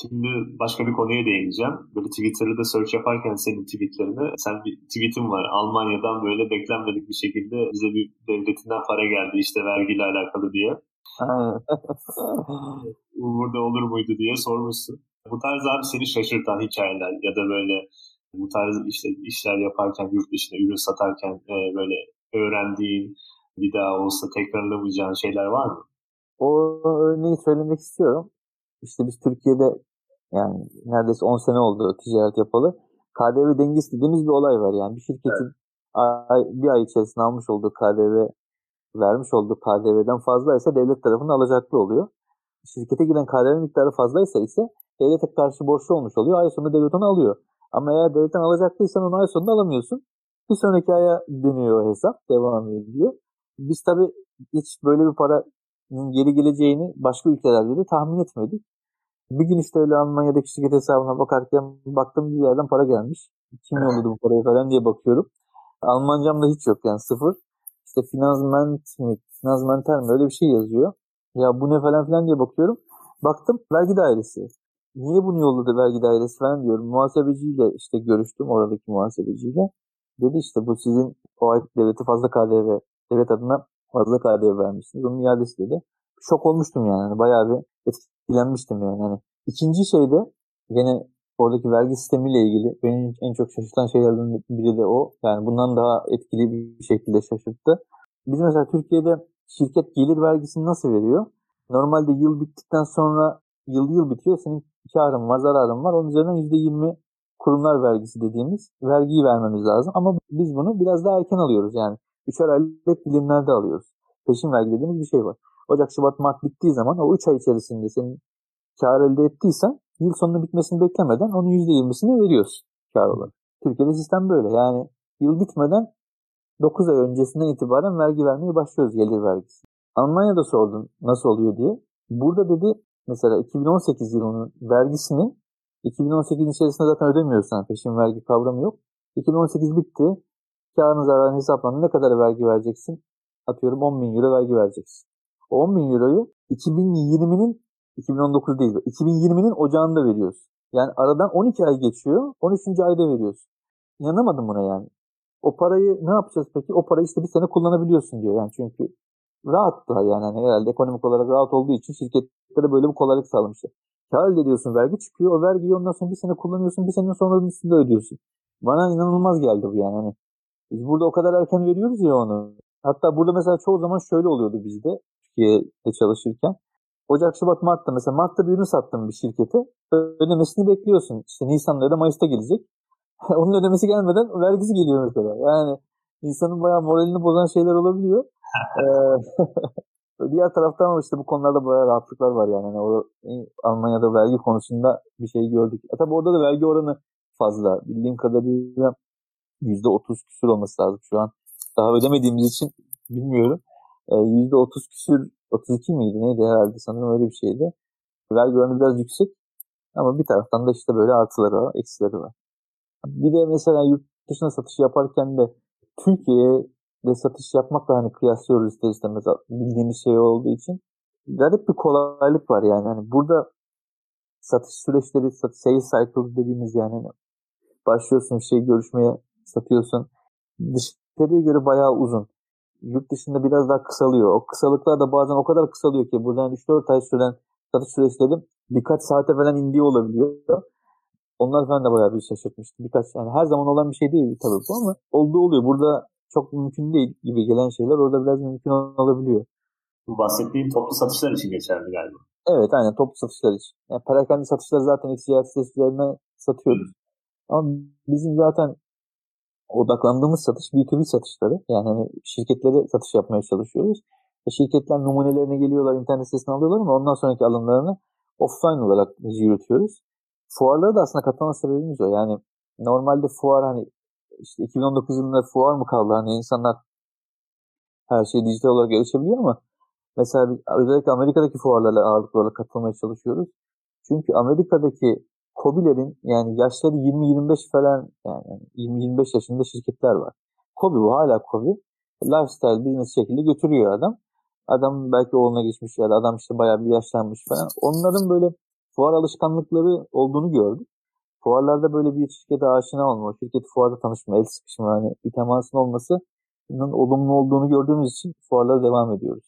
F: Şimdi başka bir konuya değineceğim. Böyle Twitter'da search yaparken senin tweetlerini, sen bir tweetin var. Almanya'dan böyle beklenmedik bir şekilde bize bir devletinden para geldi işte vergiyle alakalı diye. <laughs> Burada olur muydu diye sormuşsun. Bu tarz abi seni şaşırtan hikayeler ya da böyle bu tarz işte işler yaparken yurt dışında ürün satarken e, böyle öğrendiğin bir daha olsa tekrarlamayacağın şeyler var mı?
C: O örneği söylemek istiyorum. İşte biz Türkiye'de yani neredeyse 10 sene oldu ticaret yapalı. KDV dengesi dediğimiz bir olay var. Yani bir şirketin evet. ay, bir ay içerisinde almış olduğu KDV vermiş olduğu KDV'den fazlaysa devlet tarafından alacaklı oluyor. Şirkete giren KDV miktarı fazlaysa ise devlete karşı borçlu olmuş oluyor. Ay sonunda devlet onu alıyor. Ama eğer devletten alacaklıysan onu ay sonunda alamıyorsun. Bir sonraki aya dönüyor hesap. Devam ediyor. Biz tabii hiç böyle bir para geri geleceğini başka ülkelerde de tahmin etmedik. Bir gün işte öyle Almanya'daki şirket hesabına bakarken baktım bir yerden para gelmiş. Kim yolladı bu parayı falan diye bakıyorum. Almancam da hiç yok yani sıfır. İşte finansment mi, finansmental mi öyle bir şey yazıyor. Ya bu ne falan filan diye bakıyorum. Baktım vergi dairesi. Niye bunu yolladı vergi dairesi falan diyorum. Muhasebeciyle işte görüştüm oradaki muhasebeciyle. Dedi işte bu sizin o ay devleti fazla KDV, devlet adına fazla KDV vermişsiniz. Onun iadesi dedi. Şok olmuştum yani. yani bayağı bir etkilenmiştim yani. Hani ikinci şey de yine oradaki vergi sistemiyle ilgili benim en çok şaşırtan şeylerden biri de o. Yani bundan daha etkili bir şekilde şaşırttı. Biz mesela Türkiye'de şirket gelir vergisini nasıl veriyor? Normalde yıl bittikten sonra yıl yıl bitiyor. Senin karın var, zararın var. Onun üzerinden %20 kurumlar vergisi dediğimiz vergiyi vermemiz lazım. Ama biz bunu biraz daha erken alıyoruz. Yani üçer aylık dilimlerde alıyoruz. Peşin vergi dediğimiz bir şey var. Ocak, Şubat, Mart bittiği zaman o 3 ay içerisinde senin kar elde ettiysen yıl sonunun bitmesini beklemeden onun %20'sini veriyorsun kar olarak. Türkiye'de sistem böyle. Yani yıl bitmeden 9 ay öncesinden itibaren vergi vermeye başlıyoruz gelir vergisi. Almanya'da sordum nasıl oluyor diye. Burada dedi mesela 2018 yılının vergisini 2018 içerisinde zaten ödemiyorsun. Yani peşin vergi kavramı yok. 2018 bitti. Karın zararını hesaplandı. Ne kadar vergi vereceksin? Atıyorum 10 bin euro vergi vereceksin. O 10 bin euroyu 2020'nin 2019 değil 2020'nin ocağında veriyoruz. Yani aradan 12 ay geçiyor. 13. ayda veriyoruz. İnanamadım buna yani. O parayı ne yapacağız peki? O parayı işte bir sene kullanabiliyorsun diyor. Yani çünkü rahatlar yani hani herhalde ekonomik olarak rahat olduğu için şirketlere böyle bir kolaylık sağlamışlar. kar elde ediyorsun vergi çıkıyor. O vergiyi ondan sonra bir sene kullanıyorsun. Bir sene sonra üstünde ödüyorsun. Bana inanılmaz geldi bu yani. Hani biz burada o kadar erken veriyoruz ya onu. Hatta burada mesela çoğu zaman şöyle oluyordu bizde. Türkiye'de çalışırken. Ocak, Şubat, Mart'ta mesela Mart'ta bir ürün sattım bir şirkete. Ödemesini bekliyorsun. İşte Nisan'da ya da Mayıs'ta gelecek. <laughs> Onun ödemesi gelmeden vergisi geliyor mesela. Yani insanın bayağı moralini bozan şeyler olabiliyor. <laughs> <laughs> Diğer taraftan ama işte bu konularda bayağı rahatlıklar var yani. yani o, Almanya'da vergi konusunda bir şey gördük. E tabi orada da vergi oranı fazla. Bildiğim kadarıyla %30 küsür olması lazım şu an. Daha ödemediğimiz için bilmiyorum. E, %30 küsür 32 miydi neydi herhalde sanırım öyle bir şeydi. Vergi oranı biraz yüksek ama bir taraftan da işte böyle artıları var, eksileri var. Bir de mesela yurt dışına satış yaparken de Türkiye'de satış yapmakla hani kıyaslıyoruz ister istemez bildiğimiz şey olduğu için garip bir kolaylık var yani. yani burada satış süreçleri, sales cycle dediğimiz yani hani başlıyorsun bir şey görüşmeye satıyorsun. Dışarıya göre bayağı uzun. Yurt dışında biraz daha kısalıyor. O kısalıklar da bazen o kadar kısalıyor ki buradan 3-4 ay süren satış süreçleri birkaç saate falan indiği olabiliyor. Onlar falan da bayağı bir şaşırtmıştı. Birkaç yani her zaman olan bir şey değil tabii bu ama olduğu oluyor. Burada çok mümkün değil gibi gelen şeyler orada biraz mümkün olabiliyor.
F: Bu bahsettiğin toplu satışlar için geçerli galiba.
C: Evet aynen toplu satışlar için. Yani perakende satışları zaten e-ticaret sitelerine satıyoruz. Ama bizim zaten odaklandığımız satış B2B satışları. Yani hani şirketlere satış yapmaya çalışıyoruz. E şirketler numunelerine geliyorlar, internet sitesine alıyorlar ama ondan sonraki alımlarını offline olarak biz yürütüyoruz. Fuarlara da aslında katılma sebebimiz o. Yani normalde fuar hani işte 2019 yılında fuar mı kaldı? Hani insanlar her şeyi dijital olarak erişebiliyor ama mesela özellikle Amerika'daki fuarlara ağırlıklı olarak katılmaya çalışıyoruz. Çünkü Amerika'daki Kobilerin yani yaşları 20-25 falan yani 20-25 yaşında şirketler var. Kobi bu hala Kobi. Lifestyle business şekilde götürüyor adam. Adam belki oğluna geçmiş ya da adam işte bayağı bir yaşlanmış falan. Onların böyle fuar alışkanlıkları olduğunu gördük. Fuarlarda böyle bir şirkete aşina olma, şirketi fuarda tanışma, el sıkışma, hani bir temasın olmasının olumlu olduğunu gördüğümüz için fuarlara devam ediyoruz.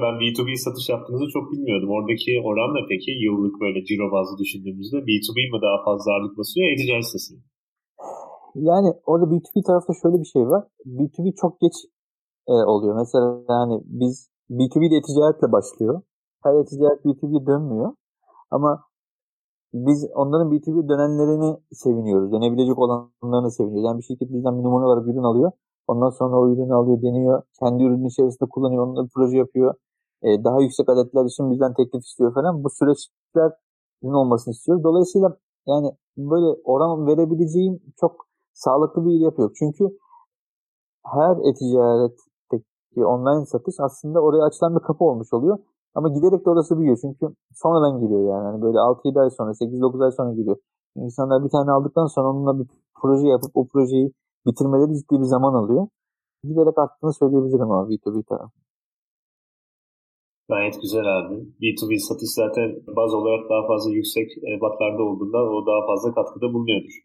F: Ben B2B satış yaptığınızı çok bilmiyordum. Oradaki oran ne peki? Yıllık böyle ciro bazlı düşündüğümüzde B2B mi daha fazla ağırlık basıyor, e-ticaret sitesi mi?
C: Yani orada B2B tarafta şöyle bir şey var. B2B çok geç e, oluyor. Mesela yani biz B2B de e-ticaretle başlıyor. Her e-ticaret B2B dönmüyor. Ama biz onların B2B dönenlerini seviniyoruz. Dönebilecek olanlarını seviniyoruz. Yani bir şirket bizden bir numara olarak ürün alıyor. Ondan sonra o ürünü alıyor, deniyor. Kendi ürünün içerisinde kullanıyor. Onunla bir proje yapıyor. Ee, daha yüksek adetler için bizden teklif istiyor falan. Bu süreçlerin olmasını istiyoruz. Dolayısıyla yani böyle oran verebileceğim çok sağlıklı bir yapı yok. Çünkü her e-ticaretteki online satış aslında oraya açılan bir kapı olmuş oluyor. Ama giderek de orası büyüyor. Çünkü sonradan geliyor yani. yani böyle 6-7 ay sonra, 8-9 ay sonra geliyor. İnsanlar bir tane aldıktan sonra onunla bir proje yapıp o projeyi bitirmeleri ciddi bir zaman alıyor. Giderek arttığını söyleyebilirim abi B2B tarafı.
F: Gayet güzel abi. B2B satış zaten baz olarak daha fazla yüksek batlarda olduğunda o daha fazla katkıda bulunuyordur.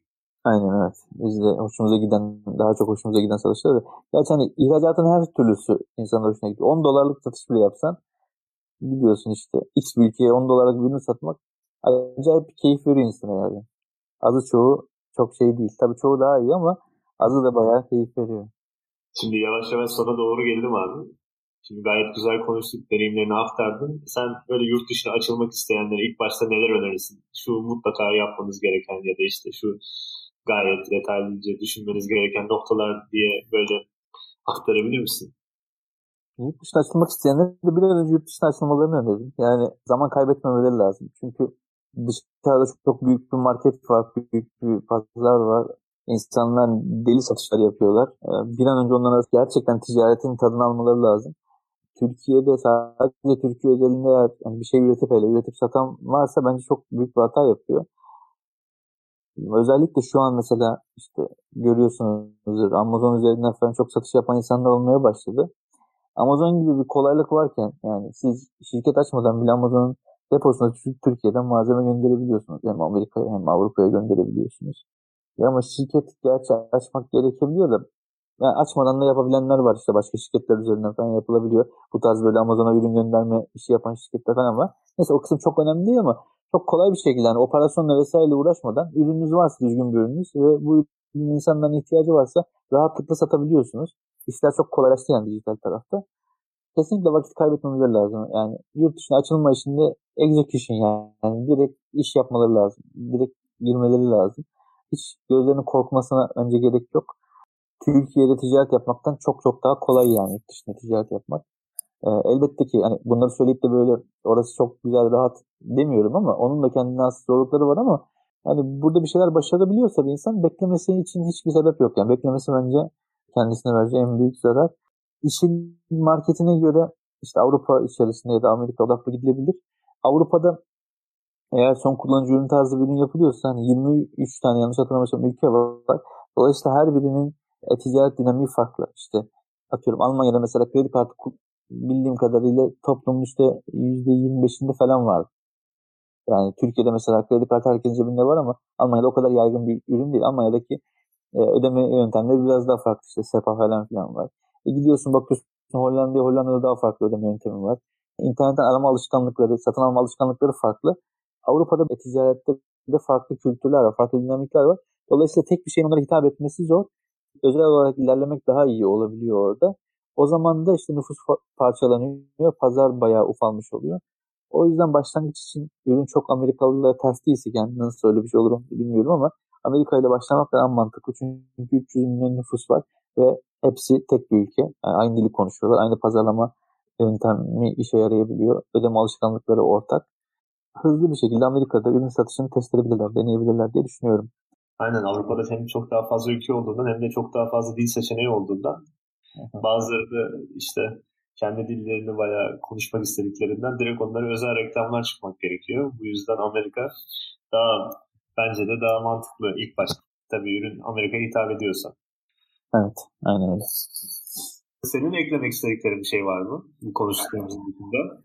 C: Aynen evet. Biz de hoşumuza giden, daha çok hoşumuza giden satışlar. Gerçi hani ihracatın her türlüsü insanlar hoşuna gidiyor. 10 dolarlık satış bile yapsan gidiyorsun işte X bir ülkeye 10 dolarlık bir ürün satmak acayip bir keyif veriyor insana yani. Azı çoğu çok şey değil. Tabii çoğu daha iyi ama azı da bayağı keyif veriyor.
F: Şimdi yavaş yavaş sona doğru geldim abi. Şimdi gayet güzel konuştuk, deneyimlerini aktardın. Sen böyle yurt dışına açılmak isteyenlere ilk başta neler önerirsin? Şu mutlaka yapmanız gereken ya da işte şu gayet detaylıca düşünmeniz gereken noktalar diye böyle aktarabilir misin?
C: Yurt dışına açılmak isteyenlere de bir an önce yurt dışına açılmalarını öneririm. Yani zaman kaybetmemeleri lazım. Çünkü dışarıda çok, büyük bir market var, büyük bir pazar var. İnsanlar deli satışlar yapıyorlar. Ee, bir an önce onlara gerçekten ticaretin tadını almaları lazım. Türkiye'de sadece Türkiye özelinde yani bir şey üretip hele üretip satan varsa bence çok büyük bir hata yapıyor. Özellikle şu an mesela işte görüyorsunuzdur Amazon üzerinden falan çok satış yapan insanlar olmaya başladı. Amazon gibi bir kolaylık varken yani siz şirket açmadan bile Amazon'un deposuna Türkiye'den malzeme gönderebiliyorsunuz. Hem Amerika'ya hem Avrupa'ya gönderebiliyorsunuz. Ya ama şirket gerçi açmak gerekebiliyor da yani açmadan da yapabilenler var işte başka şirketler üzerinden falan yapılabiliyor. Bu tarz böyle Amazon'a ürün gönderme işi yapan şirketler falan var. Neyse o kısım çok önemli değil ama çok kolay bir şekilde yani operasyonla vesaire uğraşmadan ürününüz varsa düzgün bir ürününüz ve bu ürünün insanların ihtiyacı varsa rahatlıkla satabiliyorsunuz. İşler çok kolaylaştı yani dijital tarafta. Kesinlikle vakit kaybetmemeleri lazım. Yani yurt dışına açılma işinde execution yani. yani direkt iş yapmaları lazım. Direkt girmeleri lazım. Hiç gözlerinin korkmasına önce gerek yok. Türkiye'de ticaret yapmaktan çok çok daha kolay yani yurt dışında ticaret yapmak. Ee, elbette ki hani bunları söyleyip de böyle orası çok güzel rahat demiyorum ama onun da kendine has zorlukları var ama hani burada bir şeyler başarabiliyorsa bir insan beklemesi için hiçbir sebep yok. Yani beklemesi bence kendisine vereceği en büyük zarar. İşin marketine göre işte Avrupa içerisinde ya da Amerika odaklı gidilebilir. Avrupa'da eğer son kullanıcı ürün tarzı bir ürün yapılıyorsa hani 23 tane yanlış hatırlamıyorsam ülke var. Dolayısıyla her birinin e-ticaret dinamiği farklı. İşte atıyorum Almanya'da mesela kredi kartı bildiğim kadarıyla toplumun işte %25'inde falan var. Yani Türkiye'de mesela kredi kartı herkesin cebinde var ama Almanya'da o kadar yaygın bir ürün değil. Almanya'daki e, ödeme yöntemleri biraz daha farklı. İşte SEPA falan filan var. E gidiyorsun bakıyorsun Hollanda'ya Hollanda'da daha farklı ödeme yöntemi var. İnternetten arama alışkanlıkları, satın alma alışkanlıkları farklı. Avrupa'da ticarette de farklı kültürler var, farklı dinamikler var. Dolayısıyla tek bir şeyin onlara hitap etmesi zor. Özel olarak ilerlemek daha iyi olabiliyor orada. O zaman da işte nüfus parçalanıyor, pazar bayağı ufalmış oluyor. O yüzden başlangıç için ürün çok Amerikalılara ters değilse yani nasıl öyle bir şey olur bilmiyorum ama Amerika ile başlamak daha mantıklı. Çünkü 300 milyon nüfus var ve hepsi tek bir ülke. Yani aynı dili konuşuyorlar. Aynı pazarlama yöntemi işe yarayabiliyor. Ödeme alışkanlıkları ortak. Hızlı bir şekilde Amerika'da ürün satışını test edebilirler, deneyebilirler diye düşünüyorum.
F: Aynen Avrupa'da hem çok daha fazla ülke olduğundan hem de çok daha fazla dil seçeneği olduğundan bazıları da işte kendi dillerini bayağı konuşmak istediklerinden direkt onlara özel reklamlar çıkmak gerekiyor. Bu yüzden Amerika daha bence de daha mantıklı ilk başta. Tabii ürün Amerika'ya hitap ediyorsa.
C: Evet, aynen öyle.
F: Senin eklemek istediklerin bir şey var mı bu konuştuğumuz dışında?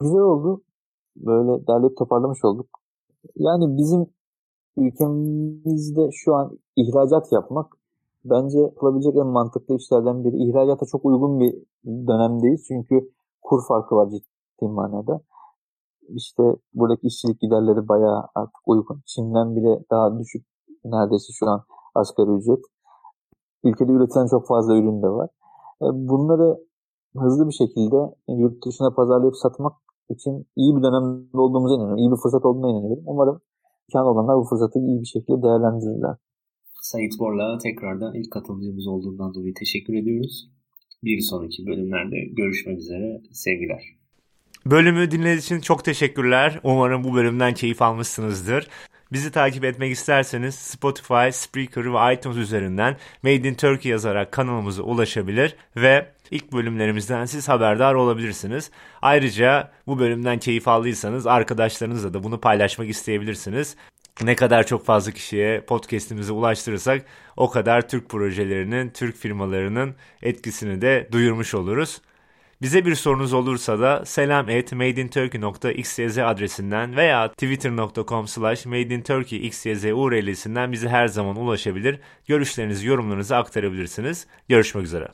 C: Güzel oldu. Böyle derleyip toparlamış olduk. Yani bizim ülkemizde şu an ihracat yapmak bence yapılabilecek en mantıklı işlerden biri. İhracata çok uygun bir dönemdeyiz. Çünkü kur farkı var ciddi manada. İşte buradaki işçilik giderleri bayağı artık uygun. Çin'den bile daha düşük neredeyse şu an asgari ücret. Ülkede üretilen çok fazla ürün de var. E, bunları hızlı bir şekilde yurt dışına pazarlayıp satmak için iyi bir dönemde olduğumuza inanıyorum. İyi bir fırsat olduğuna inanıyorum. Umarım imkan olanlar bu fırsatı iyi bir şekilde değerlendirirler.
F: Sait Borla tekrardan ilk katılımcımız olduğundan dolayı teşekkür ediyoruz. Bir sonraki bölümlerde görüşmek üzere. Sevgiler.
E: Bölümü dinlediğiniz için çok teşekkürler. Umarım bu bölümden keyif almışsınızdır. Bizi takip etmek isterseniz Spotify, Spreaker ve iTunes üzerinden Made in Turkey yazarak kanalımıza ulaşabilir ve ilk bölümlerimizden siz haberdar olabilirsiniz. Ayrıca bu bölümden keyif aldıysanız arkadaşlarınızla da bunu paylaşmak isteyebilirsiniz. Ne kadar çok fazla kişiye podcast'imizi ulaştırırsak o kadar Türk projelerinin, Türk firmalarının etkisini de duyurmuş oluruz. Bize bir sorunuz olursa da selam et madeinturkey.xyz adresinden veya twitter.com slash madeinturkeyxyz URL'sinden bize her zaman ulaşabilir. Görüşlerinizi, yorumlarınızı aktarabilirsiniz. Görüşmek üzere.